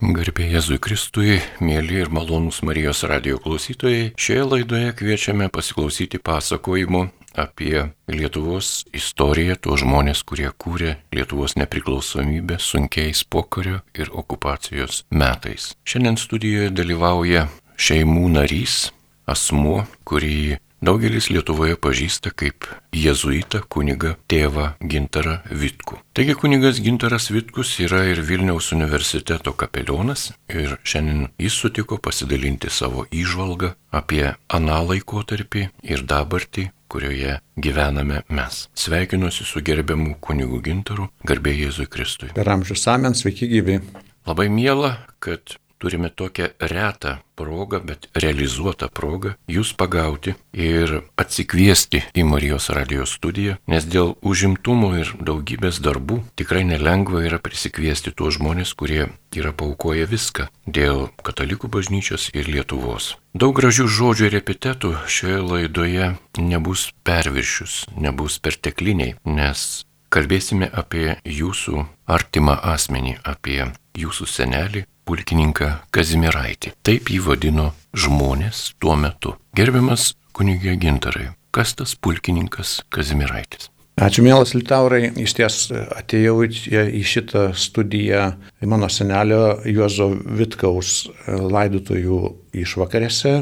Garbė Jėzui Kristui, mėly ir malonūs Marijos radio klausytojai, šioje laidoje kviečiame pasiklausyti pasakojimų apie Lietuvos istoriją, tuos žmonės, kurie kūrė Lietuvos nepriklausomybę sunkiais pokario ir okupacijos metais. Šiandien studijoje dalyvauja šeimų narys, asmuo, kurį Daugelis Lietuvoje pažįsta kaip jėzuitą kunigą tėvą Gintarą Vitku. Taigi kunigas Gintaras Vitkus yra ir Vilniaus universiteto kapelionas ir šiandien jis sutiko pasidalinti savo įžvalgą apie aną laikotarpį ir dabartį, kurioje gyvename mes. Sveikinuosi su gerbiamu kunigu Gintaru, garbė Jėzui Kristui. Per amžius amen, sveiki gyvi. Labai miela, kad turime tokią retą progą, bet realizuotą progą jūs pagauti ir atsikviesti į Marijos radijos studiją, nes dėl užimtumo ir daugybės darbų tikrai nelengva yra prisikviesti tuos žmonės, kurie yra paukoję viską dėl katalikų bažnyčios ir Lietuvos. Daug gražių žodžių ir epitetų šioje laidoje nebus perviršius, nebus pertekliniai, nes kalbėsime apie jūsų artimą asmenį, apie jūsų senelį, pulkininką Kazimiraitį. Taip jį vadino žmonės tuo metu. Gerbiamas kunigė Gintarai, kas tas pulkininkas Kazimiraitis? Ačiū, mielas Litaurai. Iš ties atėjau į šitą studiją mano senelio Juozo Vitkaus laidotojų išvakarėse.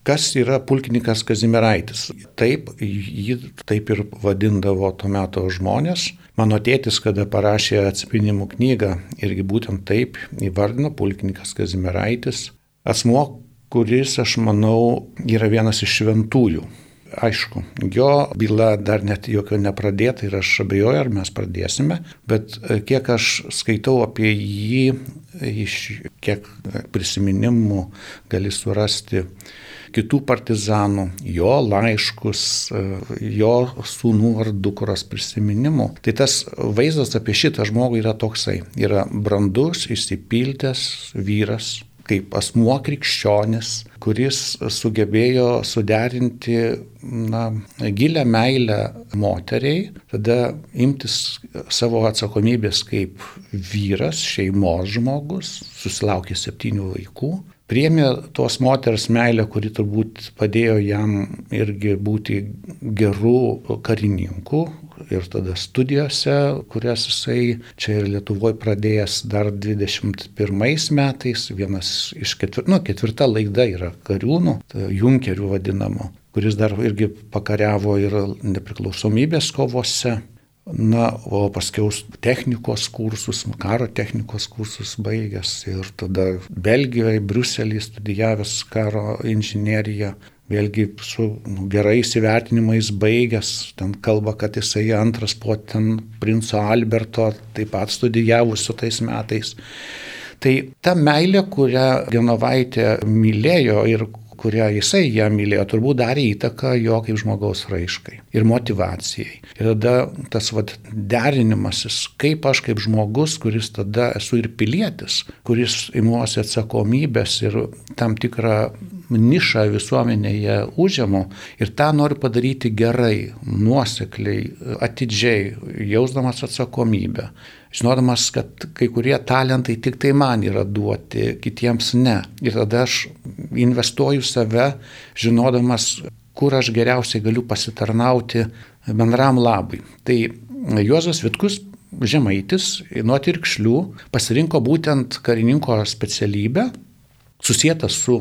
Kas yra pulkininkas Kazimiraitis? Taip, jį taip ir vadindavo tuo metu žmonės. Mano tėtis, kada parašė atsipinimų knygą, irgi būtent taip įvardino pulkininkas Kazimiraitis, asmo, kuris, aš manau, yra vienas iš šventųjų. Aišku, jo byla dar net jokio nepradėta ir aš abejoju, ar mes pradėsime, bet e, kiek aš skaitau apie jį, iš kiek prisiminimų gali surasti kitų partizanų, jo laiškus, jo sūnų ar dukros prisiminimų. Tai tas vaizdas apie šitą žmogų yra toksai. Yra brandus, išsipildęs vyras, kaip asmuo krikščionis, kuris sugebėjo suderinti na, gilę meilę moteriai, tada imtis savo atsakomybės kaip vyras, šeimos žmogus, susilaukė septynių vaikų, priemė tos moters meilę, kuri turbūt padėjo jam irgi būti gerų karininkų. Ir tada studijose, kurias jisai čia ir Lietuvoje pradėjęs dar 21 metais, vienas iš ketvir, nu, ketvirta laida yra kariūnų, junkerių vadinamo, kuris dar irgi pakariavo ir nepriklausomybės kovose. Na, o paskiau technikos kursus, karo technikos kursus baigęs ir tada Belgijoje, Bruselėje studijavęs karo inžineriją, vėlgi su nu, gerais įvertinimais baigęs, ten kalba, kad jisai antras po ten princo Alberto taip pat studijavusio tais metais. Tai ta meilė, kurią Genovaitė mylėjo ir kurią jisai ją mylėjo, turbūt darė įtaką jo kaip žmogaus raiškai ir motivacijai. Ir tada tas vad derinimasis, kaip aš kaip žmogus, kuris tada esu ir pilietis, kuris imuosi atsakomybės ir tam tikrą nišą visuomenėje užimu ir tą noriu padaryti gerai, nuosekliai, atidžiai, jausdamas atsakomybę žinodamas, kad kai kurie talentai tik tai man yra duoti, kitiems ne. Ir tada aš investuoju save, žinodamas, kur aš geriausiai galiu pasitarnauti bendram labui. Tai Juozas Vitkus Žemaitis nuo tirkšlių pasirinko būtent karininko specialybę, susijęta su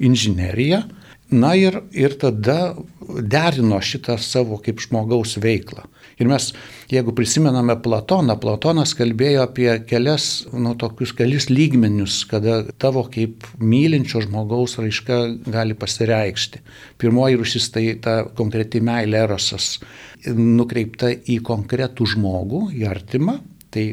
inžinierija, na ir, ir tada derino šitą savo kaip žmogaus veiklą. Ir mes, jeigu prisimename Platoną, Platonas kalbėjo apie kelias, nu, tokius kelis lygmenius, kada tavo kaip mylinčio žmogaus raiška gali pasireikšti. Pirmoji rušis tai ta konkreti meilė erosas, nukreipta į konkretų žmogų, į artimą. Tai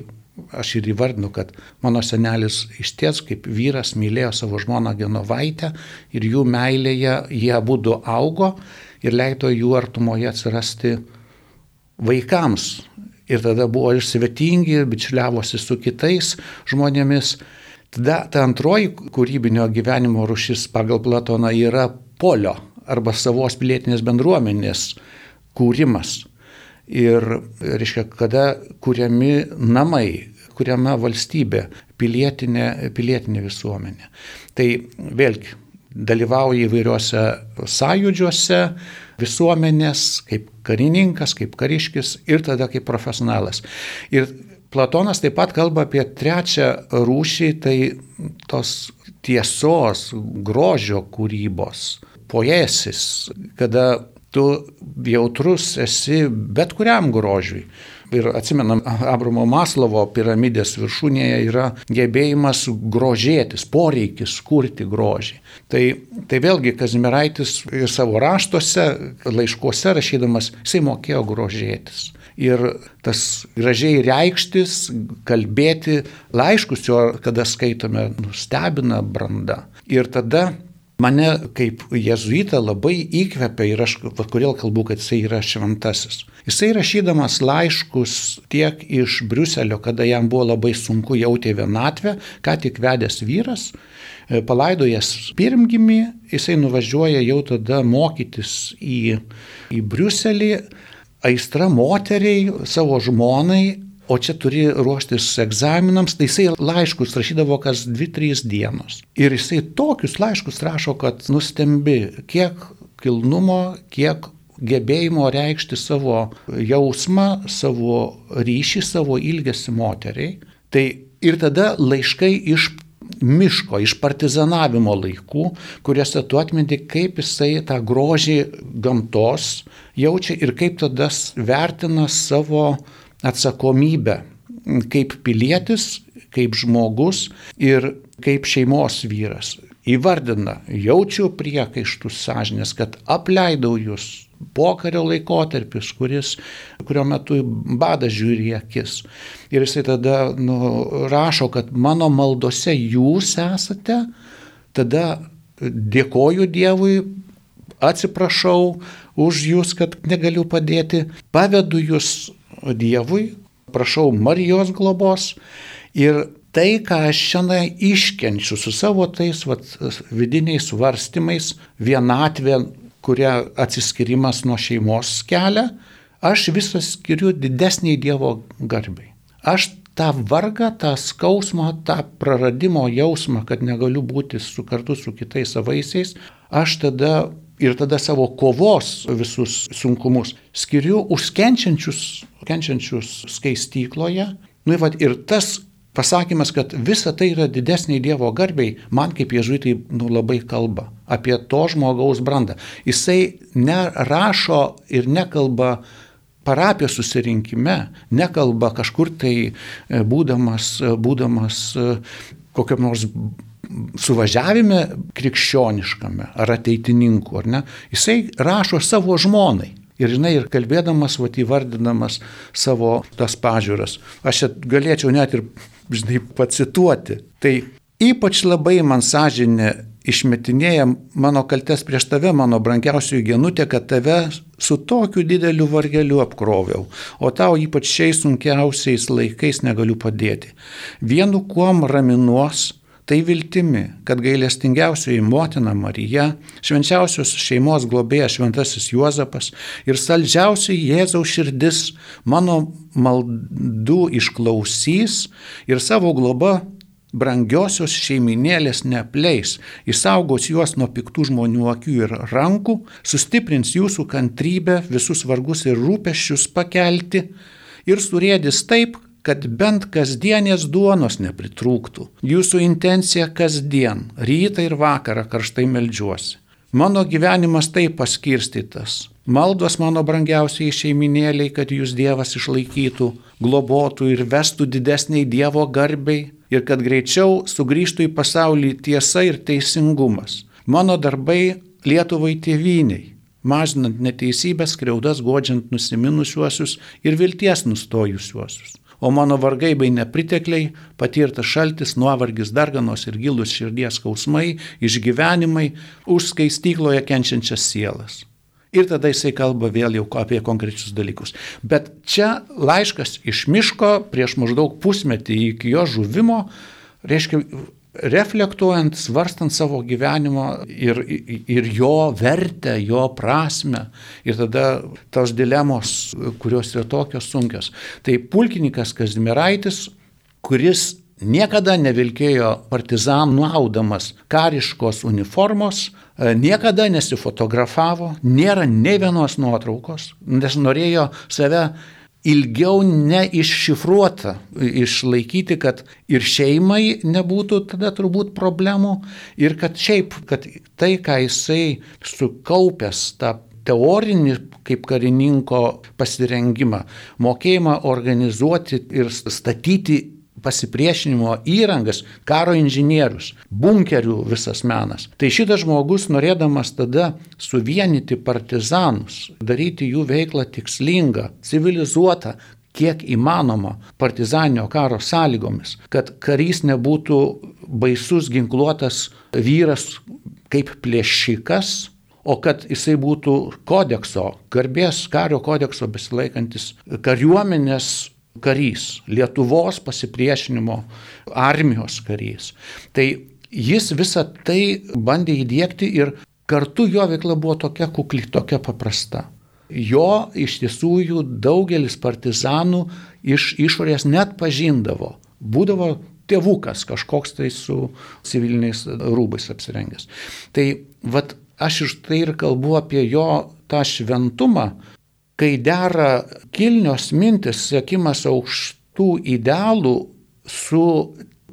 aš ir įvardinu, kad mano senelis iš ties kaip vyras mylėjo savo žmoną Genovaitę ir jų meilėje jie abu augo ir leido jų artumoje atsirasti vaikams. Ir tada buvo ir svetingi, bičiuliavosi su kitais žmonėmis. Tada ta antroji kūrybinio gyvenimo rušis pagal Platoną yra polio arba savos pilietinės bendruomenės kūrimas. Ir, reiškia, kada kūriami namai, kuriama valstybė, pilietinė, pilietinė visuomenė. Tai vėlgi dalyvauja įvairiuose sąjūdžiuose visuomenės, kaip karininkas, kaip kariškis ir tada kaip profesionalas. Ir Platonas taip pat kalba apie trečią rūšį, tai tos tiesos, grožio kūrybos, poesis, kada tu jautrus esi bet kuriam grožiui. Ir atsimenam, Abramo Maslovo piramidės viršūnėje yra gebėjimas grožėtis, poreikis kurti grožį. Tai, tai vėlgi Kazimieraitis savo raštuose, laiškuose rašydamas, jisai mokėjo grožėtis. Ir tas gražiai reikštis, kalbėti laiškus jo, kada skaitome, nustebina branda. Ir tada Mane kaip jezuitą labai įkvepia ir aš kodėl kalbu, kad jisai yra šventasis. Jisai rašydamas laiškus tiek iš Briuselio, kada jam buvo labai sunku jauti vienatvę, ką tik vedęs vyras, e, palaidojęs pirmgimį, jisai nuvažiuoja jau tada mokytis į, į Briuselį, aistra moteriai, savo žmonai, O čia turi ruoštis egzaminams, tai jisai laiškus rašydavo kas 2-3 dienos. Ir jisai tokius laiškus rašo, kad nustembi, kiek kilnumo, kiek gebėjimo reikšti savo jausmą, savo ryšį, savo ilgesį moteriai. Tai ir tada laiškai iš miško, iš partizanavimo laikų, kuriuose tu atminti, kaip jisai tą grožį gamtos jaučia ir kaip tada vertina savo atsakomybę kaip pilietis, kaip žmogus ir kaip šeimos vyras. Įvardina, jaučiu priekaištus sąžinės, kad apleidau jūs pokario laikotarpis, kuris, kurio metu badas žiūri akis. Ir jisai tada nu, rašo, kad mano maldose jūs esate, tada dėkoju Dievui, atsiprašau už jūs, kad negaliu padėti, pavedu jūs Dievui, prašau Marijos globos ir tai, ką aš šiandien iškenčiu su savo tais vat, vidiniais svarstymais, vienatvė, kurią atsiskirimas nuo šeimos kelia, aš visą skiriu didesniai Dievo garbiai. Aš tą vargą, tą skausmą, tą praradimo jausmą, kad negaliu būti su kartu su kitais savaisiais, aš tada ir tada savo kovos visus sunkumus skiriu už kenčiančius, skaistykloje. Nu, ir, ir tas pasakymas, kad visa tai yra didesniai Dievo garbiai, man kaip ježuitai nu, labai kalba apie to žmogaus brandą. Jisai nerašo ir nekalba parapijos susirinkime, nekalba kažkur tai e, būdamas, būdamas e, kokiam nors suvažiavime krikščioniškame ar ateitininkų, ar ne, jisai rašo savo žmonai. Ir žinai, ir kalbėdamas, va, įvardinamas savo tas pažiūras. Aš galėčiau net ir, žinai, pacituoti. Tai ypač labai man sąžinė išmetinėja mano kaltes prieš tave, mano brangiausiųjų genutė, kad tave su tokiu dideliu vargeliu apkroviau, o tau ypač šiais sunkiausiais laikais negaliu padėti. Vienu kuom raminuos, Tai viltimi, kad gailestingiausioji motina Marija, švenčiausios šeimos globėjas šventasis Juozapas ir saldžiausiai Jėzaus širdis mano maldų išklausys ir savo globa brangiosios šeiminėlės neapleis, išsaugos juos nuo piktų žmonių akių ir rankų, sustiprins jūsų kantrybę, visus vargus ir rūpeščius pakelti ir surėdis taip, kad bent kasdienės duonos nepritrūktų. Jūsų intencija kasdien, rytą ir vakarą karštai melžiuosi. Mano gyvenimas taip paskirstytas. Maldos mano brangiausiai šeiminėliai, kad jūs Dievas išlaikytų, globotų ir vestų didesniai Dievo garbiai ir kad greičiau sugrįžtų į pasaulį tiesa ir teisingumas. Mano darbai Lietuvai tėviniai, mažinant neteisybės, kreudas, godžiant nusiminusiuosius ir vilties nustojusiuosius o mano vargai bei nepritekliai, patirtas šaltis, nuovargis, darganos ir gilus širdies skausmai, išgyvenimai už skaistykloje kenčiančias sielas. Ir tada jisai kalba vėl jau apie konkrečius dalykus. Bet čia laiškas iš miško prieš maždaug pusmetį iki jo žuvimo, reiškia, reflektuojant, svarstant savo gyvenimo ir, ir jo vertę, jo prasme. Ir tada tos dilemos, kurios yra tokios sunkios. Tai pulkininkas Kazimieraitis kuris niekada nevilkėjo partizanų audamas kariškos uniformos, niekada nesifotografavo, nėra ne vienos nuotraukos, nes norėjo save ilgiau neiššifruota išlaikyti, kad ir šeimai nebūtų tada turbūt problemų ir kad šiaip, kad tai, ką jisai sukaupęs tą teorinį kaip karininko pasirengimą, mokėjimą organizuoti ir statyti pasipriešinimo įrangas, karo inžinierius, bunkerių visas menas. Tai šitas žmogus, norėdamas tada suvienyti partizanus, daryti jų veiklą tikslingą, civilizuotą, kiek įmanoma partizaninio karo sąlygomis, kad karys nebūtų baisus ginkluotas vyras kaip plėšikas, o kad jisai būtų kodekso, garbės kario kodekso besilaikantis kariuomenės karys, Lietuvos pasipriešinimo armijos karys. Tai jis visą tai bandė įdėkti ir kartu jo veikla buvo tokia kukli, tokia paprasta. Jo iš tiesų jų daugelis partizanų iš išorės net pažindavo. Būdavo tėvukas kažkoks tai su civiliniais rūbais apsirengęs. Tai vad aš iš tai ir kalbu apie jo tą šventumą, kai dera kilnios mintis, siekimas aukštų idealų su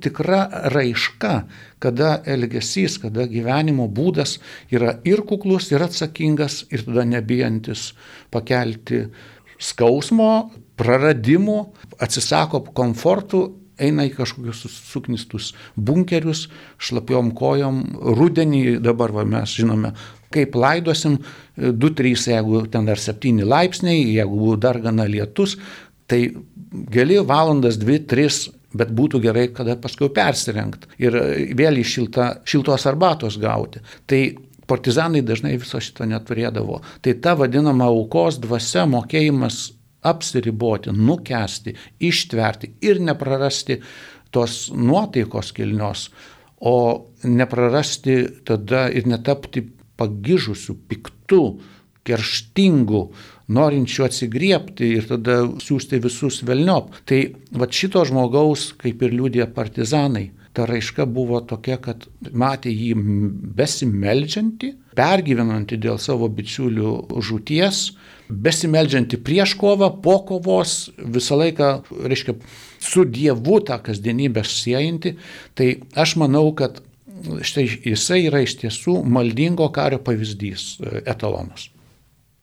tikra raiška, kada elgesys, kada gyvenimo būdas yra ir kuklus, ir atsakingas, ir tada nebijantis pakelti skausmo, praradimų, atsisako komfortų, eina į kažkokius suknistus bunkerius, šlapiom kojom, rudenį dabar va, mes žinome, kaip laidosim, 2-3, jeigu ten dar 7 laipsniai, jeigu dar gana lietus, tai gali valandas 2-3 bet būtų gerai, kada paskui persirengti ir vėl į šiltą, šiltos arbatos gauti. Tai partizanai dažnai viso šito neturėdavo. Tai ta vadinama aukos dvasia, mokėjimas apsiriboti, nukesti, ištverti ir neprarasti tos nuotaikos kilnios, o neprarasti tada ir netapti pagižusių, piktų, kerštingų, norinčių atsigriepti ir tada siūsti visus velniop. Tai va šito žmogaus, kaip ir liūdė partizanai, ta raiška buvo tokia, kad matė jį besimeldžiantį, pergyvenantį dėl savo bičiulių žūties, besimeldžiantį prieš kovą, po kovos, visą laiką, reiškia, su Dievu tą kasdienybę siejantį. Tai aš manau, kad štai jisai yra iš tiesų maldingo kario pavyzdys, e, etalonas.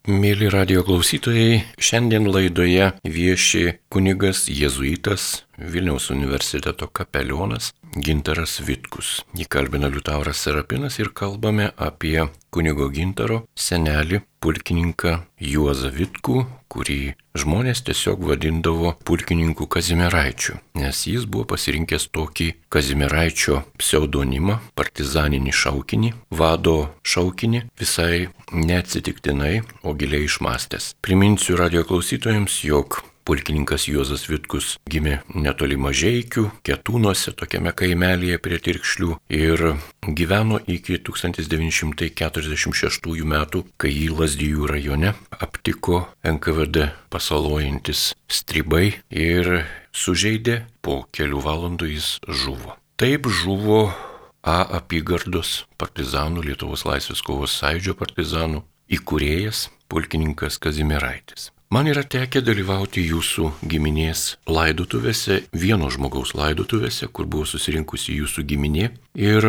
Mėly radio klausytojai, šiandien laidoje vieši kunigas jėzuitas Vilniaus universiteto kapelionas Gintaras Vitkus. Jį kalbina Liutauras Serapinas ir kalbame apie kunigo Gintaro senelį pulkininką Juozą Vitkų, kurį žmonės tiesiog vadindavo pulkininku Kazimieraičiu, nes jis buvo pasirinkęs tokį Kazimieraičio pseudonimą, partizaninį šaukinį, vado šaukinį, visai neatsitiktinai, o giliai išmastęs. Priminsiu radio klausytojams, jog Pulkininkas Juozas Vitkus gimė netoli mažiekių, ketūnuose, tokiame kaimelėje prie Tirkšlių ir gyveno iki 1946 metų, kai jį Lasdijų rajone aptiko NKVD pasalojantis stribai ir sužeidė, po kelių valandų jis žuvo. Taip žuvo A apygardos partizanų, Lietuvos laisvės kovos sąjūdžio partizanų įkūrėjas pulkininkas Kazimieraitis. Man yra tekę dalyvauti jūsų giminės laidotuvėse, vieno žmogaus laidotuvėse, kur buvo susirinkusi jūsų giminė ir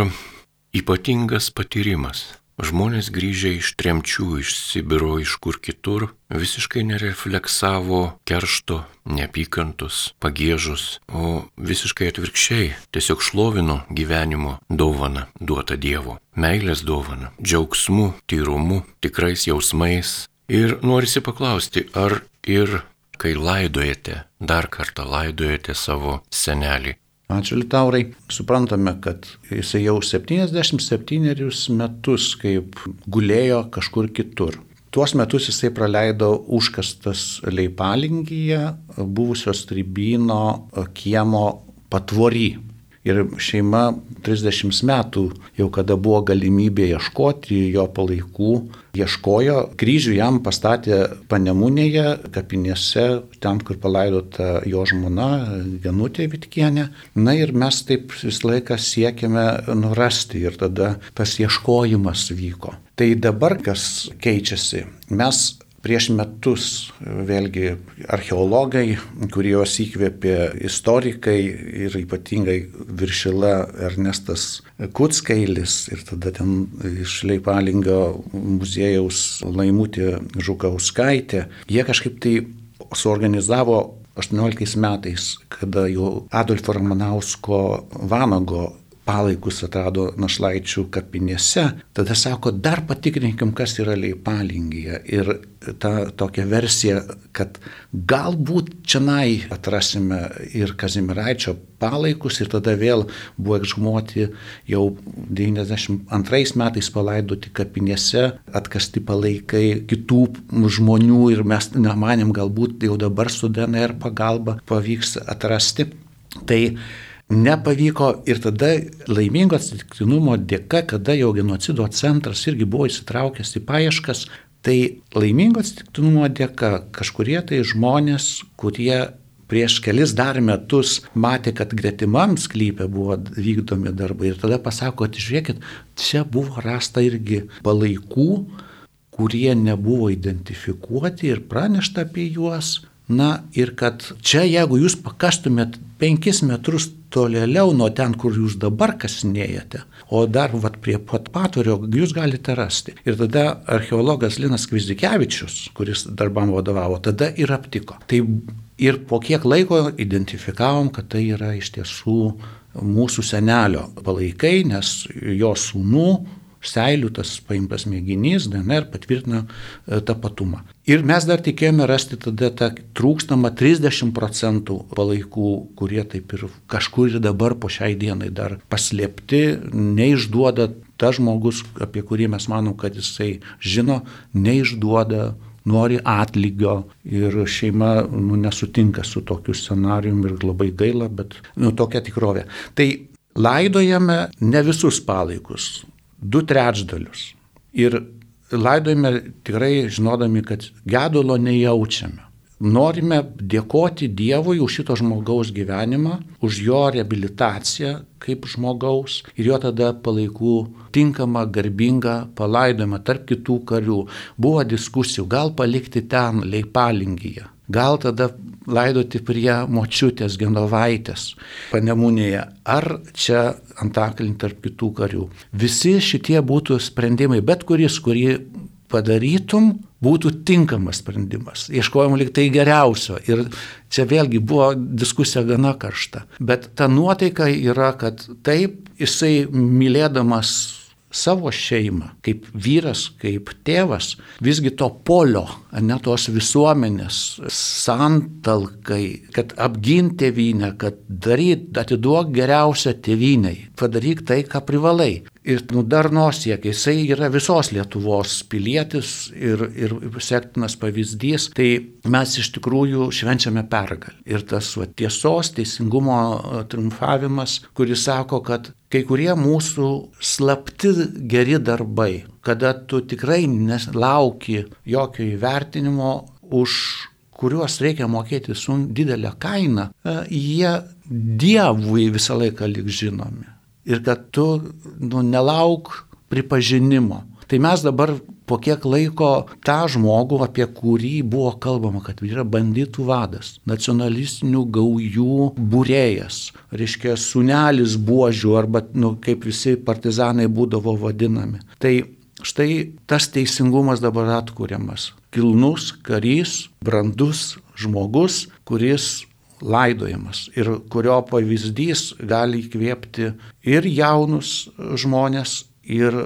ypatingas patyrimas. Žmonės grįžę iš tremčių, iš Sibiro, iš kur kitur, visiškai nerefleksavo keršto, neapykantos, pagėžus, o visiškai atvirkščiai tiesiog šlovino gyvenimo dovaną duotą Dievo, meilės dovaną, džiaugsmu, tyrumu, tikrais jausmais, Ir norisi paklausti, ar ir kai laidojate, dar kartą laidojate savo senelį. Ačiū Litaurai. Suprantame, kad jisai jau 77 metus kaip gulėjo kažkur kitur. Tuos metus jisai praleido užkastas Leipalingyje, buvusios tribino kiemo patvory. Ir šeima 30 metų, jau kada buvo galimybė ieškoti jo palaikų, ieškojo, kryžių jam pastatė panemunėje, kapinėse, ten, kur palaidota jo žmona, Genutė Vitkienė. Na ir mes taip visą laiką siekėme nurasti ir tada tas ieškojimas vyko. Tai dabar kas keičiasi? Mes Prieš metus vėlgi archeologai, kuriuos įkvėpė istorikai ir ypatingai viršila Ernestas Kutskailis ir tada ten iš Leipalingio muziejaus Laimutė Žukauskaitė, jie kažkaip tai suorganizavo 18 metais, kada jau Adolfo Ramanausko Vanago palaikus atrado našlaičių kapinėse, tada sako, dar patikrinkim, kas yra leipalingija. Ir ta tokia versija, kad galbūt čianai atrasime ir Kazimiraičio palaikus ir tada vėl buvo ekshumuoti jau 92 metais palaidoti kapinėse, atkasti palaikai kitų žmonių ir mes nemanėm, galbūt jau dabar su DNR pagalba pavyks atrasti. Tai nepavyko ir tada laimingo atsitiktinumo dėka, kada jau genocido centras irgi buvo įsitraukęs į paieškas, tai laimingo atsitiktinumo dėka kažkurie tai žmonės, kurie prieš kelis dar metus matė, kad gretimam sklypė buvo vykdomi darbai ir tada pasako, atžiūrėkit, čia buvo rasta irgi palaikų, kurie nebuvo identifikuoti ir pranešta apie juos. Na ir kad čia, jeigu jūs pakastumėt penkis metrus tolėliau nuo ten, kur jūs dabar kasinėjate, o dar vat, prie pat patorio jūs galite rasti. Ir tada archeologas Linas Kvizikevičius, kuris darbam vadovavo, tada ir aptiko. Tai ir po kiek laiko identifikavom, kad tai yra iš tiesų mūsų senelio palaikai, nes jo sūnų seilių tas paimtas mėginys, DNR patvirtina e, tapatumą. Ir mes dar tikėjome rasti tada tą trūkstamą 30 procentų palaikų, kurie taip ir kažkur ir dabar po šiai dienai dar paslėpti, neišduoda tas žmogus, apie kurį mes manom, kad jisai žino, neišduoda nori atlygio ir šeima nu, nesutinka su tokiu scenariumi ir labai gaila, bet nu, tokia tikrovė. Tai laidojame ne visus palaikus, du trečdalius. Ir laidojame tikrai žinodami, kad gedulo nejaučiame. Norime dėkoti Dievui už šito žmogaus gyvenimą, už jo reabilitaciją kaip žmogaus ir jo tada palaikų tinkamą, garbingą palaidojimą tarp kitų karių. Buvo diskusijų, gal palikti ten leipalingyje, gal tada laidoti prie močiutės Genovaitės panemunėje, ar čia antakalnį tarp kitų karių. Visi šitie būtų sprendimai, bet kuris, kurį padarytum, būtų tinkamas sprendimas. Ieškojom liktai geriausio. Ir čia vėlgi buvo diskusija gana karšta. Bet ta nuotaika yra, kad taip jisai mylėdamas savo šeimą, kaip vyras, kaip tėvas, visgi to polio, ne tos visuomenės santalkai, kad apgint tėvynę, kad daryt, atiduok geriausią tėvyniai, padaryk tai, ką privalai ir nu, darnos siekia. Jisai yra visos Lietuvos pilietis ir, ir sektinas pavyzdys. Tai mes iš tikrųjų švenčiame pergalę. Ir tas va, tiesos, teisingumo triumfavimas, kuris sako, kad kai kurie mūsų slapti geri darbai, kada tu tikrai neslauki jokio įvertinimo už kuriuos reikia mokėti su didelė kaina, jie Dievui visą laiką lik žinomi ir kad tu nu, nelauk pripažinimo. Tai mes dabar po kiek laiko tą žmogų, apie kurį buvo kalbama, kad yra banditų vadas, nacionalistinių gaujų būrėjas, reiškia sunelis buožių arba, nu, kaip visi partizanai būdavo vadinami. Tai štai tas teisingumas dabar atkuriamas. Kilnus karys, brandus žmogus, kuris laidojamas ir kurio pavyzdys gali įkvėpti ir jaunus žmonės, ir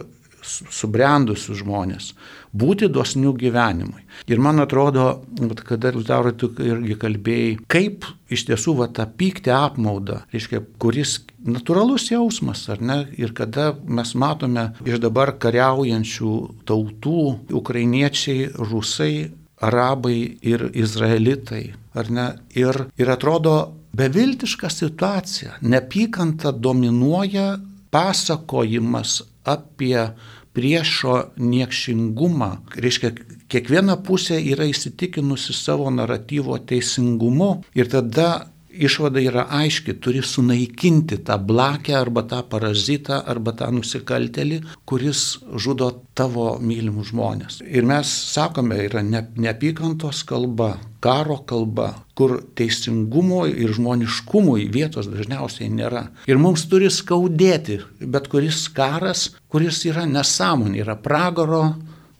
subrendusius žmonės, būti dosnių gyvenimui. Ir man atrodo, kada Liutaurai tu irgi kalbėjai, kaip iš tiesų va tą pyktį apmaudą, reiškia, kuris natūralus jausmas, ar ne, ir kada mes matome iš dabar kariaujančių tautų, ukrainiečiai, rusai, arabai ir izraelitai, ar ne? Ir, ir atrodo, beviltiška situacija. Nepykanta dominuoja pasakojimas apie priešo niekšingumą. Reiškia, kiekviena pusė yra įsitikinusi savo naratyvo teisingumu ir tada išvada yra aiški, turi sunaikinti tą blakę arba tą parazitą arba tą nusikaltelį, kuris žudo tavo mylimus žmonės. Ir mes sakome, yra ne, neapykantos kalba, karo kalba, kur teisingumo ir žmoniškumui vietos dažniausiai nėra. Ir mums turi skaudėti bet kuris karas, kuris yra nesąmonė, yra pragaro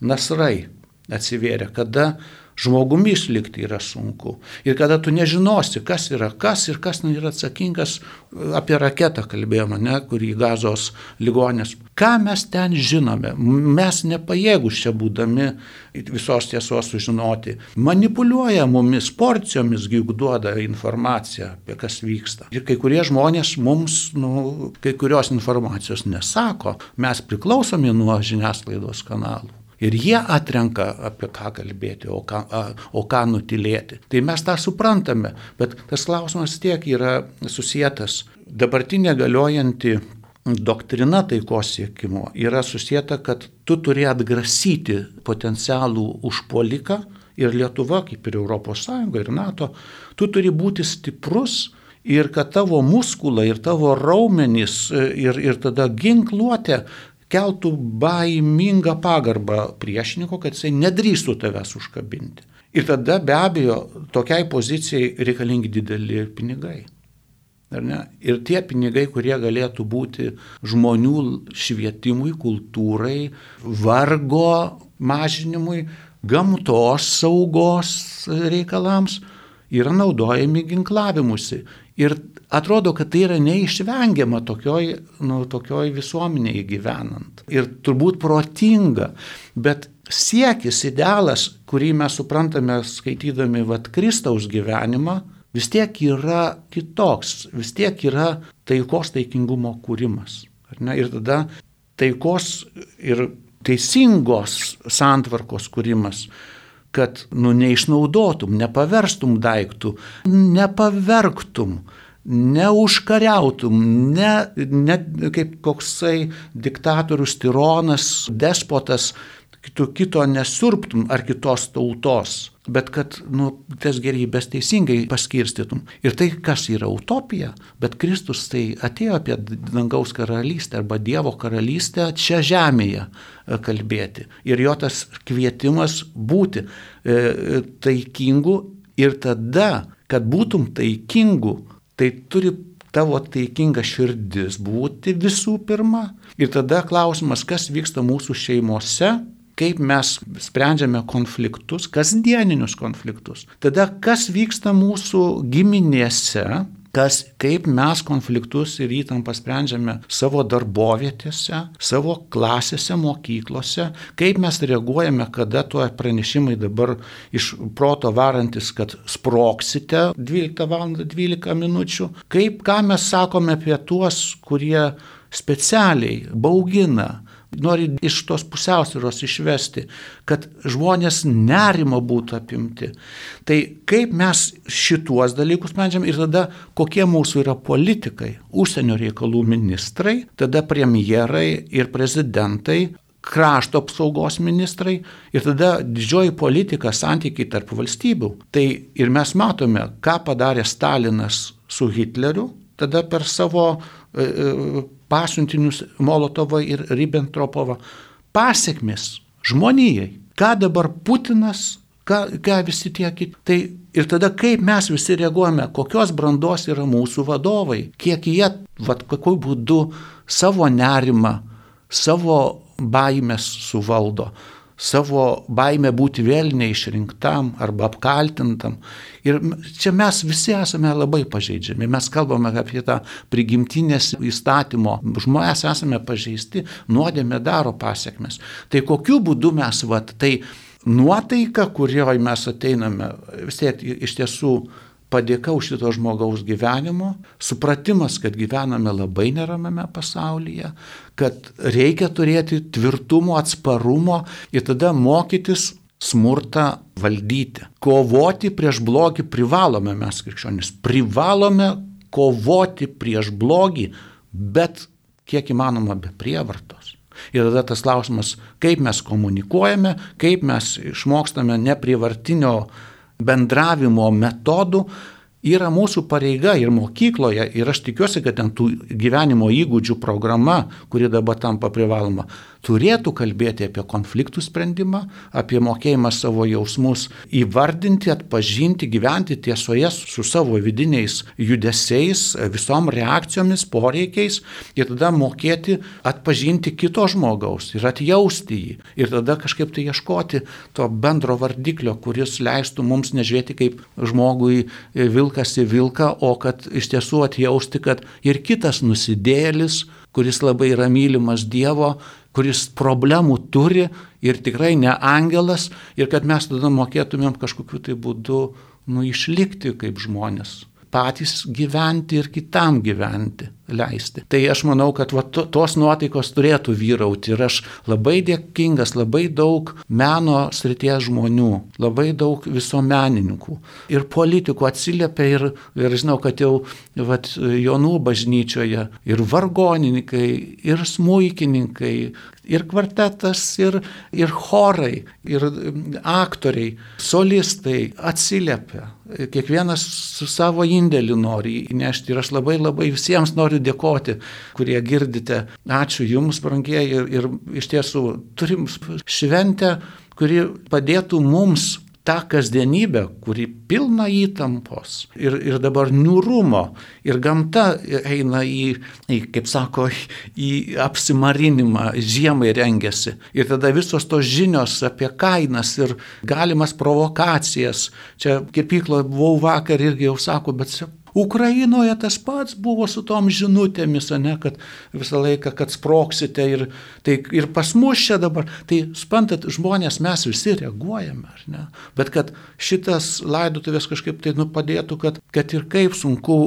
nasrai atsivėrė, kada žmogumi išlikti yra sunku. Ir kada tu nežinosi, kas yra kas ir kas yra atsakingas, apie raketą kalbėjome, ne, kurį gazos ligonės. Ką mes ten žinome? Mes nepajėgus čia būdami visos tiesos sužinoti. Manipuliuoja mumis porcijomis, juk duoda informaciją apie kas vyksta. Ir kai kurie žmonės mums, nu, kai kurios informacijos nesako. Mes priklausomi nuo žiniasklaidos kanalų. Ir jie atrenka, apie ką kalbėti, o ką, o ką nutilėti. Tai mes tą suprantame, bet tas klausimas tiek yra susijęs. Dabartinė galiojanti doktrina taikos siekimo yra susijęta, kad tu turi atgrasyti potencialų užpoliką ir Lietuva, kaip ir ES ir NATO, tu turi būti stiprus ir kad tavo muskulai ir tavo raumenys ir, ir tada ginkluotė keltų baimingą pagarbą priešininko, kad jisai nedrįstų tavęs užkabinti. Ir tada be abejo tokiai pozicijai reikalingi dideli pinigai. Ir tie pinigai, kurie galėtų būti žmonių švietimui, kultūrai, vargo mažinimui, gamtos saugos reikalams, yra naudojami ginklavimusi. Ir atrodo, kad tai yra neišvengiama tokioj, nu, tokioj visuomenėje gyvenant. Ir turbūt protinga, bet siekis, idealas, kurį mes suprantame skaitydami vat, Kristaus gyvenimą, vis tiek yra kitoks, vis tiek yra taikos taikingumo kūrimas. Ir tada taikos ir teisingos santvarkos kūrimas kad nu, neišnaudotum, nepaverstum daiktų, nepavergtum, neužkariautum, ne, ne kaip koksai diktatorius, tironas, despotas, kito, kito nesurptum ar kitos tautos, bet kad nu, tas gerybės teisingai paskirstytum. Ir tai, kas yra utopija, bet Kristus tai atėjo apie dangaus karalystę arba Dievo karalystę čia žemėje e, kalbėti. Ir jo tas kvietimas būti e, taikingu ir tada, kad būtum taikingu, tai turi tavo taikinga širdis būti visų pirma. Ir tada klausimas, kas vyksta mūsų šeimose, kaip mes sprendžiame konfliktus, kasdieninius konfliktus. Tada kas vyksta mūsų giminėse, kas, kaip mes konfliktus ir įtampą sprendžiame savo darbovietėse, savo klasėse, mokyklose, kaip mes reaguojame, kada tuo pranešimai dabar iš proto varantis, kad sproksite 12 val. 12 minučių, kaip ką mes sakome apie tuos, kurie specialiai baugina, nori iš tos pusiausvėros išvesti, kad žmonės nerimo būtų apimti. Tai kaip mes šituos dalykus sprendžiam ir tada kokie mūsų yra politikai, užsienio reikalų ministrai, tada premjerai ir prezidentai, krašto apsaugos ministrai ir tada didžioji politika, santykiai tarp valstybių. Tai ir mes matome, ką padarė Stalinas su Hitleriu, tada per savo e, e, pasiuntinius Molotovą ir Ribbentropovą. Pasiekmes žmonijai. Ką dabar Putinas, ką, ką visi tie kiti. Tai ir tada kaip mes visi reaguojame, kokios brandos yra mūsų vadovai, kiek jie, vad, kokiu būdu savo nerimą, savo baimės suvaldo savo baimę būti vėl neišrinktam arba apkaltintam. Ir čia mes visi esame labai pažeidžiami. Mes kalbame apie tą prigimtinės įstatymo. Žmonės esame pažeisti, nuodėmė daro pasiekmes. Tai kokiu būdu mes, vat, tai nuotaika, kurioje mes ateiname, vis tiek iš tiesų padėka už šito žmogaus gyvenimo, supratimas, kad gyvename labai neramame pasaulyje, kad reikia turėti tvirtumo, atsparumo ir tada mokytis smurtą valdyti. Kovoti prieš blogį privalome mes krikščionys. Privalome kovoti prieš blogį, bet kiek įmanoma be prievartos. Ir tada tas klausimas, kaip mes komunikuojame, kaip mes išmokstame neprivartinio bendravimo metodų, yra mūsų pareiga ir mokykloje, ir aš tikiuosi, kad ten tų gyvenimo įgūdžių programa, kuri dabar tampa privaloma, turėtų kalbėti apie konfliktų sprendimą, apie mokėjimą savo jausmus įvardinti, atpažinti, gyventi tiesoje su savo vidiniais judesiais, visom reakcijomis, poreikiais ir tada mokėti atpažinti kito žmogaus ir atjausti jį. Ir tada kažkaip tai ieškoti to bendro vardiklio, kuris leistų mums nežiūrėti kaip žmogui vilkas į vilką, o kad iš tiesų atjausti, kad ir kitas nusidėlis, kuris labai yra mylimas Dievo, kuris problemų turi ir tikrai ne angelas, ir kad mes tada mokėtumėm kažkokiu tai būdu nu, išlikti kaip žmonės patys gyventi ir kitam gyventi leisti. Tai aš manau, kad va, to, tos nuotaikos turėtų vyrauti ir aš labai dėkingas, labai daug meno srities žmonių, labai daug visuomenininkų ir politikų atsiliepia ir, ir žinau, kad jau va, Jonų bažnyčioje ir vargonininkai, ir smūkininkai, ir kvartetas, ir, ir chorai, ir aktoriai, solistai atsiliepia. Kiekvienas su savo indėliu nori įnešti ir aš labai labai visiems noriu noriu dėkoti, kurie girdite. Ačiū Jums, brangieji, ir, ir iš tiesų turim šventę, kuri padėtų mums tą kasdienybę, kuri pilna įtampos ir, ir dabar niūrumo ir gamta eina į, į, kaip sako, į apsimarinimą, žiemai rengiasi. Ir tada visos tos žinios apie kainas ir galimas provokacijas. Čia kirpykloje buvau vakar irgi jau sako, bet Ukrainoje tas pats buvo su tom žinutėmis, ne, kad visą laiką, kad sproksite ir, tai, ir pas mus čia dabar. Tai, spantat, žmonės mes visi reaguojame, ar ne? Bet kad šitas laidotuvės kažkaip tai nu padėtų, kad, kad ir kaip sunku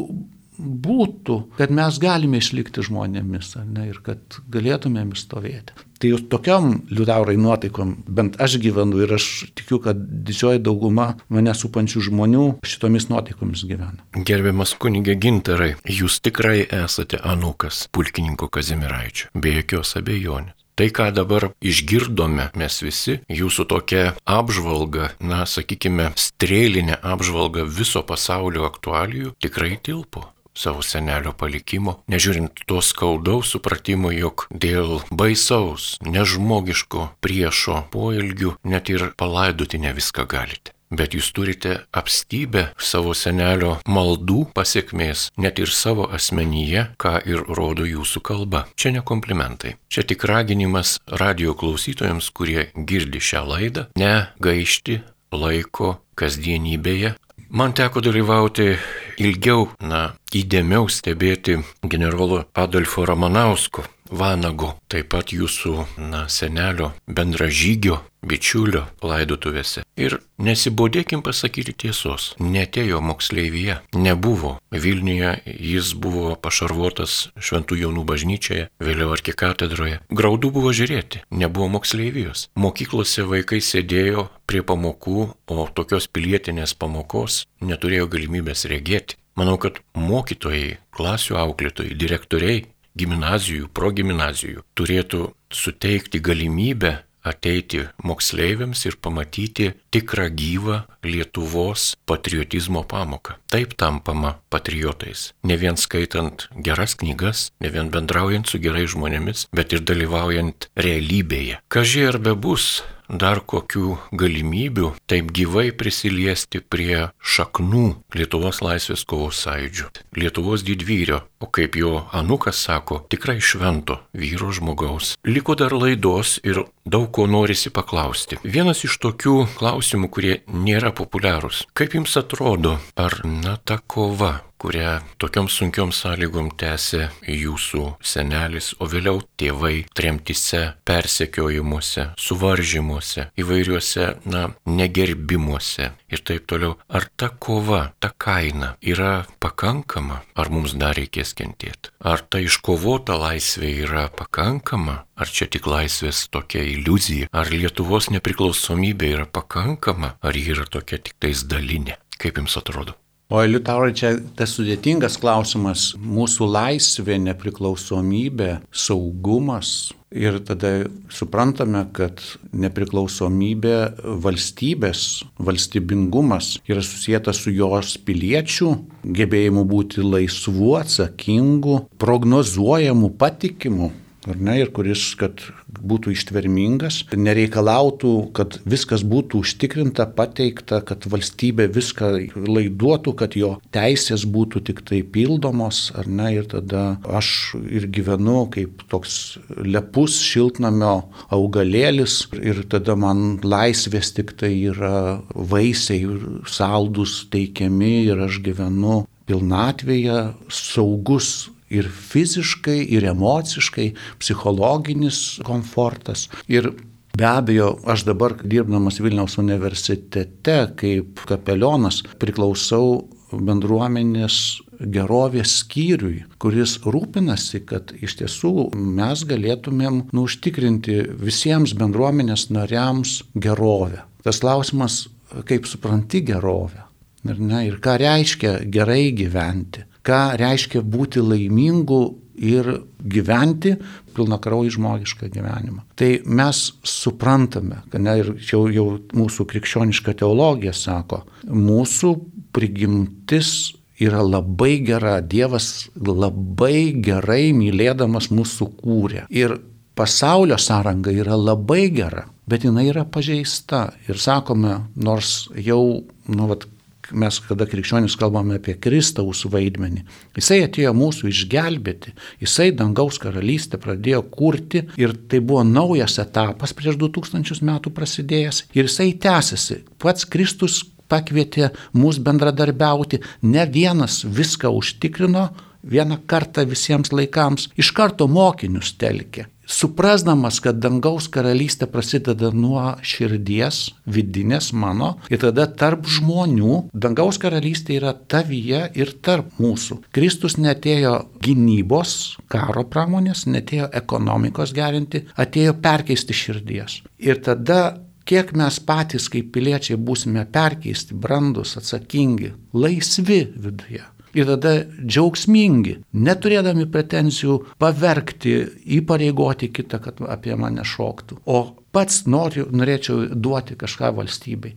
būtų, kad mes galime išlikti žmonėmis, ne, ir kad galėtumėm stovėti. Tai jau tokiam liutaurai nuotaikom, bent aš gyvenu ir aš tikiu, kad didžioji dauguma mane supančių žmonių šitomis nuotaikomis gyvena. Gerbiamas kunigė Gintarai, jūs tikrai esate anukas pulkininko Kazimiraičio, be jokios abejonės. Tai, ką dabar išgirdome mes visi, jūsų tokia apžvalga, na, sakykime, strėlinė apžvalga viso pasaulio aktualijų tikrai tilpo savo senelio palikimo, nežiūrint to skaudaus supratimo, jog dėl baisaus, nežmogiško priešo poelgių net ir palaidoti ne viską galite. Bet jūs turite apstybę savo senelio maldų pasiekmės, net ir savo asmenyje, ką ir rodo jūsų kalba. Čia ne komplimentai. Čia tik raginimas radio klausytojams, kurie girdi šią laidą, ne gaišti laiko kasdienybėje, Man teko dalyvauti ilgiau, na, įdėmiau stebėti generolo Adolfo Ramanausko Vanago, taip pat jūsų, na, senelio bendražygio, bičiulio laidotuvėse. Ir nesibodėkim pasakyti tiesos, netėjo moksleivyje, nebuvo. Vilniuje jis buvo pašarvotas Šventų jaunų bažnyčioje, vėliau arkikatedroje. Graudu buvo žiūrėti, nebuvo moksleivijos. Mokyklose vaikai sėdėjo prie pamokų, o tokios pilietinės pamokos neturėjo galimybės regėti. Manau, kad mokytojai, klasių auklėtojai, direktoriai gimnazijų, progymnazijų turėtų suteikti galimybę ateiti moksleiviams ir pamatyti tikrą gyvą Lietuvos patriotizmo pamoką. Taip tampama patriotais. Ne vien skaitant geras knygas, ne vien bendraujant su gerai žmonėmis, bet ir dalyvaujant realybėje. Kažkai ar be bus dar kokių galimybių taip gyvai prisiliesti prie šaknų Lietuvos laisvės kovos sąjūdžių, Lietuvos didvyrio, o kaip jo anukas sako, tikrai švento vyro žmogaus. Liko dar laidos ir daug ko norisi paklausti. Vienas iš tokių klausimų, kurie nėra populiarūs. Kaip jums atrodo, ar na ta kova kurią tokiom sunkiom sąlygom tęsė jūsų senelis, o vėliau tėvai tremtise, persekiojimuose, suvaržymuose, įvairiuose, na, negerbimuose ir taip toliau. Ar ta kova, ta kaina yra pakankama, ar mums dar reikės kentėti? Ar ta iškovota laisvė yra pakankama, Ar čia tik laisvės tokia iliuzija? Ar Lietuvos nepriklausomybė yra pakankama? Ar ji yra tokia tik tais dalinė? Kaip jums atrodo? O Liutaurai, čia tas sudėtingas klausimas - mūsų laisvė, nepriklausomybė, saugumas. Ir tada suprantame, kad nepriklausomybė valstybės, valstybingumas yra susijęta su jos piliečių gebėjimu būti laisvu, atsakingu, prognozuojamu, patikimu ar ne, ir kuris, kad būtų ištvermingas, nereikalautų, kad viskas būtų užtikrinta, pateikta, kad valstybė viską laiduotų, kad jo teisės būtų tik tai pildomos, ar ne, ir tada aš ir gyvenu kaip toks lepus šiltnamio augalėlis ir tada man laisvės tik tai yra vaisiai saldus teikiami ir aš gyvenu pilnatvėje, saugus ir fiziškai, ir emociškai, psichologinis komfortas. Ir Be abejo, aš dabar dirbdamas Vilniaus universitete kaip kapelionas priklausau bendruomenės gerovės skyriui, kuris rūpinasi, kad iš tiesų mes galėtumėm nu, užtikrinti visiems bendruomenės nariams gerovę. Tas klausimas, kaip supranti gerovę. Ir, ne, ir ką reiškia gerai gyventi ką reiškia būti laimingu ir gyventi pilnakrauji žmogišką gyvenimą. Tai mes suprantame, kad ne, ir jau, jau mūsų krikščioniška teologija sako, mūsų prigimtis yra labai gera, Dievas labai gerai mylėdamas mūsų kūrė. Ir pasaulio sąranga yra labai gera, bet jinai yra pažeista. Ir sakome, nors jau, nu, vat, mes, kada krikščionis kalbame apie Kristaus vaidmenį, jisai atėjo mūsų išgelbėti, jisai dangaus karalystę pradėjo kurti ir tai buvo naujas etapas prieš 2000 metų prasidėjęs ir jisai tęsiasi. Pats Kristus pakvietė mus bendradarbiauti, ne vienas viską užtikrino, vieną kartą visiems laikams, iš karto mokinius telkė suprasdamas, kad dangaus karalystė prasideda nuo širdies, vidinės mano, ir tada tarp žmonių, dangaus karalystė yra tavyje ir tarp mūsų. Kristus netėjo gynybos, karo pramonės, netėjo ekonomikos gerinti, atėjo perkeisti širdies. Ir tada kiek mes patys kaip piliečiai būsime perkeisti, brandus, atsakingi, laisvi viduje ir tada džiaugsmingi, neturėdami pretenzijų pavergti, įpareigoti kitą, kad apie mane šoktų. O pats noriu, norėčiau duoti kažką valstybei.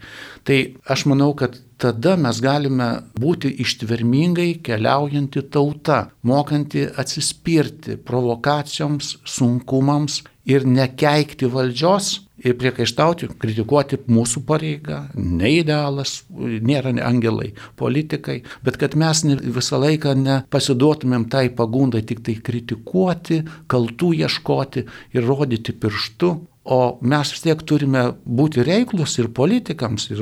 Tai aš manau, kad tada mes galime būti ištvermingai keliaujanti tauta, mokanti atsispirti provokacijoms, sunkumams ir nekeikti valdžios, ir priekaištauti, kritikuoti mūsų pareiga, neidealas, nėra angelai, politikai, bet kad mes visą laiką nepasiduotumėm tai pagundai tik tai kritikuoti, kaltų ieškoti ir rodyti pirštu, O mes vis tiek turime būti reiklus ir politikams, ir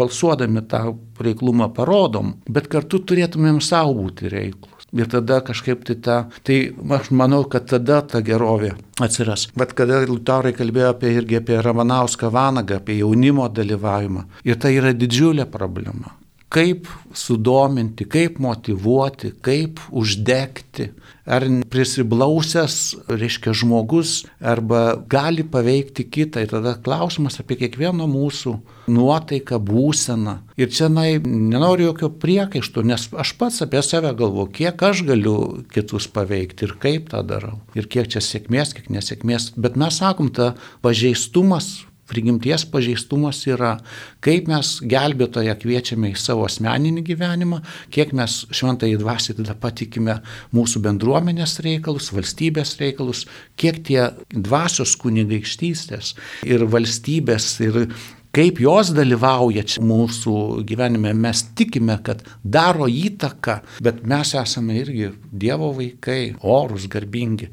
balsuodami tą reiklumą parodom, bet kartu turėtumėm savo būti reiklus. Ir tada kažkaip tai ta, tai aš manau, kad tada ta gerovė atsiras. Bet kada Liutaurai kalbėjo apie irgi apie Ramanauską Vanagą, apie jaunimo dalyvavimą, ir tai yra didžiulė problema. Kaip sudominti, kaip motivuoti, kaip uždegti ar prisiblausęs, reiškia, žmogus arba gali paveikti kitą. Ir tada klausimas apie kiekvieno mūsų nuotaiką, būseną. Ir čia, na, nenoriu jokio priekaištų, nes aš pats apie save galvoju, kiek aš galiu kitus paveikti ir kaip tą darau. Ir kiek čia sėkmės, kiek nesėkmės. Bet mes sakom, ta pažeistumas prigimties pažeistumas yra, kaip mes gelbėtoje kviečiame į savo asmeninį gyvenimą, kiek mes šventai dvasiai tada patikime mūsų bendruomenės reikalus, valstybės reikalus, kiek tie dvasios kunigaikštystės ir valstybės ir kaip jos dalyvauja mūsų gyvenime, mes tikime, kad daro įtaką, bet mes esame irgi Dievo vaikai, orus, garbingi.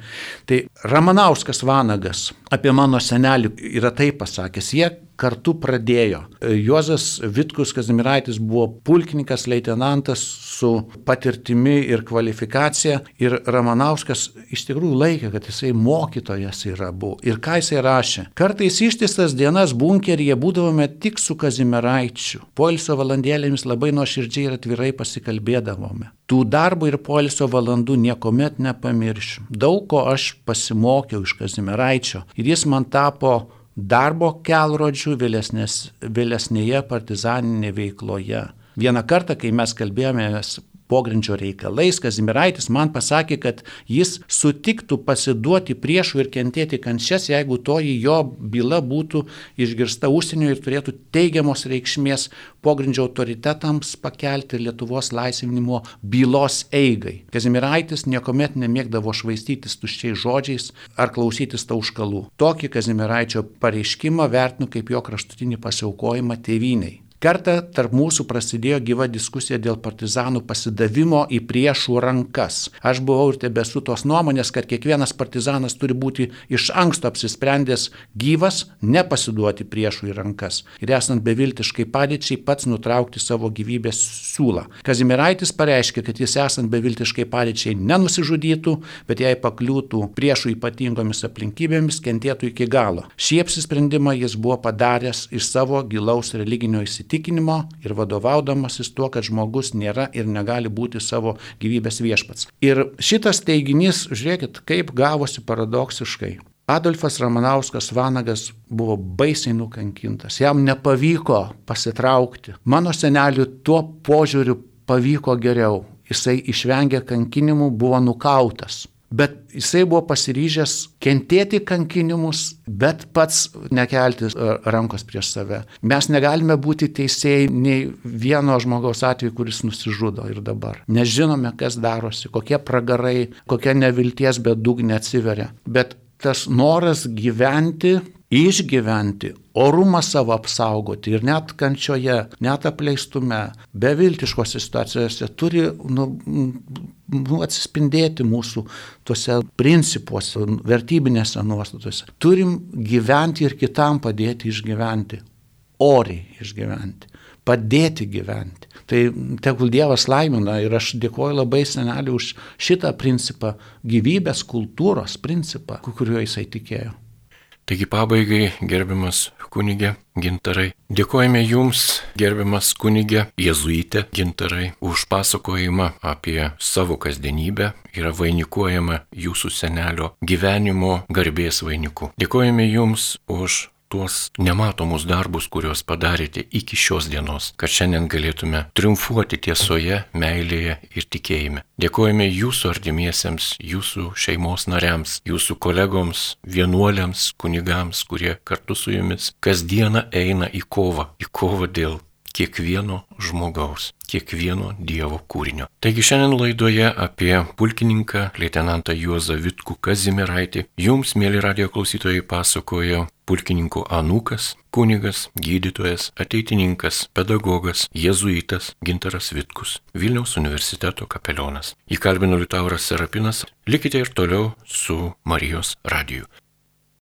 Tai Ramanauskas Vanagas apie mano senelį yra taip pasakęs, jie kartu pradėjo. Juozas Vitkus Kazimiraitis buvo pulkininkas, leitenantas su patirtimi ir kvalifikacija ir Ramanauskas iš tikrųjų laikė, kad jisai mokytojas yra buvo. Ir ką jisai rašė. Kartais ištisas dienas bunkeryje būdavome tik su Kazimiraičiu. Poilsio valandėlėmis labai nuoširdžiai ir atvirai pasikalbėdavome. Tų darbo ir poilsio valandų niekuomet nepamiršiu. Daug ko aš pasimokiau iš Kazimiraičio ir jis man tapo darbo kelrodžių vėlesnės, vėlesnėje partizaninėje veikloje. Vieną kartą, kai mes kalbėjomės pogrindžio reikalais, Kazimiraitis man pasakė, kad jis sutiktų pasiduoti priešų ir kentėti kančias, jeigu toji jo byla būtų išgirsta užsienio ir turėtų teigiamos reikšmės pogrindžio autoritetams pakelti Lietuvos laisvinimo bylos eigai. Kazimiraitis niekuomet nemėgdavo švaistytis tuščiais žodžiais ar klausytis tauškalų. Tokį Kazimiraičio pareiškimą vertinu kaip jo kraštutinį pasiaukojimą tėviniai. Kartą tarp mūsų prasidėjo gyva diskusija dėl partizanų pasidavimo į priešų rankas. Aš buvau ir tebesu tos nuomonės, kad kiekvienas partizanas turi būti iš anksto apsisprendęs gyvas, nepasiduoti priešų į rankas ir esant beviltiškai padėčiai pats nutraukti savo gyvybės siūlą. Kazimiraitis pareiškė, kad jis esant beviltiškai padėčiai nenusižudytų, bet jei pakliūtų priešų ypatingomis aplinkybėmis, kentėtų iki galo. Šį apsisprendimą jis buvo padaręs iš savo gilaus religinio įsitikinimo įsitikinimo ir vadovaudamasis tuo, kad žmogus nėra ir negali būti savo gyvybės viešpats. Ir šitas teiginys, žiūrėkit, kaip gavosi paradoksiškai. Adolfas Ramanauskas Vanagas buvo baisiai nukankintas, jam nepavyko pasitraukti. Mano seneliu tuo požiūriu pavyko geriau. Jisai išvengė kankinimų, buvo nukautas bet jisai buvo pasiryžęs kentėti kankinimus, bet pats nekelti e, rankos prieš save. Mes negalime būti teisėjai nei vieno žmogaus atveju, kuris nusižudo ir dabar. Nežinome, kas darosi, kokie pragarai, kokia nevilties bedugnė atsiveria. Bet tas noras gyventi išgyventi, orumą savo apsaugoti ir net kančioje, net apleistume, beviltiškose situacijose turi nu, nu, atsispindėti mūsų tuose principuose, vertybinėse nuostatose. Turim gyventi ir kitam padėti išgyventi, oriai išgyventi, padėti gyventi. Tai tegul Dievas laimina ir aš dėkoju labai seneliu už šitą principą, gyvybės kultūros principą, kuriuo jisai tikėjo. Taigi pabaigai, gerbiamas kunigė Gintarai, dėkojame Jums, gerbiamas kunigė Jėzuitė Gintarai, už pasakojimą apie savo kasdienybę yra vainikuojama Jūsų senelio gyvenimo garbės vainiku. Dėkojame Jums už tuos nematomus darbus, kuriuos padarėte iki šios dienos, kad šiandien galėtume triumfuoti tiesoje, meilėje ir tikėjime. Dėkojame jūsų artimiesiems, jūsų šeimos nariams, jūsų kolegoms, vienuoliams, kunigams, kurie kartu su jumis kasdieną eina į kovą, į kovą dėl kiekvieno žmogaus, kiekvieno Dievo kūrinio. Taigi šiandien laidoje apie pulkininką, leitenantą Juozą Vitkų Kazimiraitį, jums, mėly radio klausytojai, pasakojo pulkininkų anūkas, kunigas, gydytojas, ateitininkas, pedagogas, jėzuitas Gintaras Vitkus, Vilniaus universiteto kapelionas. Įkalbino Liutauras Serapinas, likite ir toliau su Marijos radiju.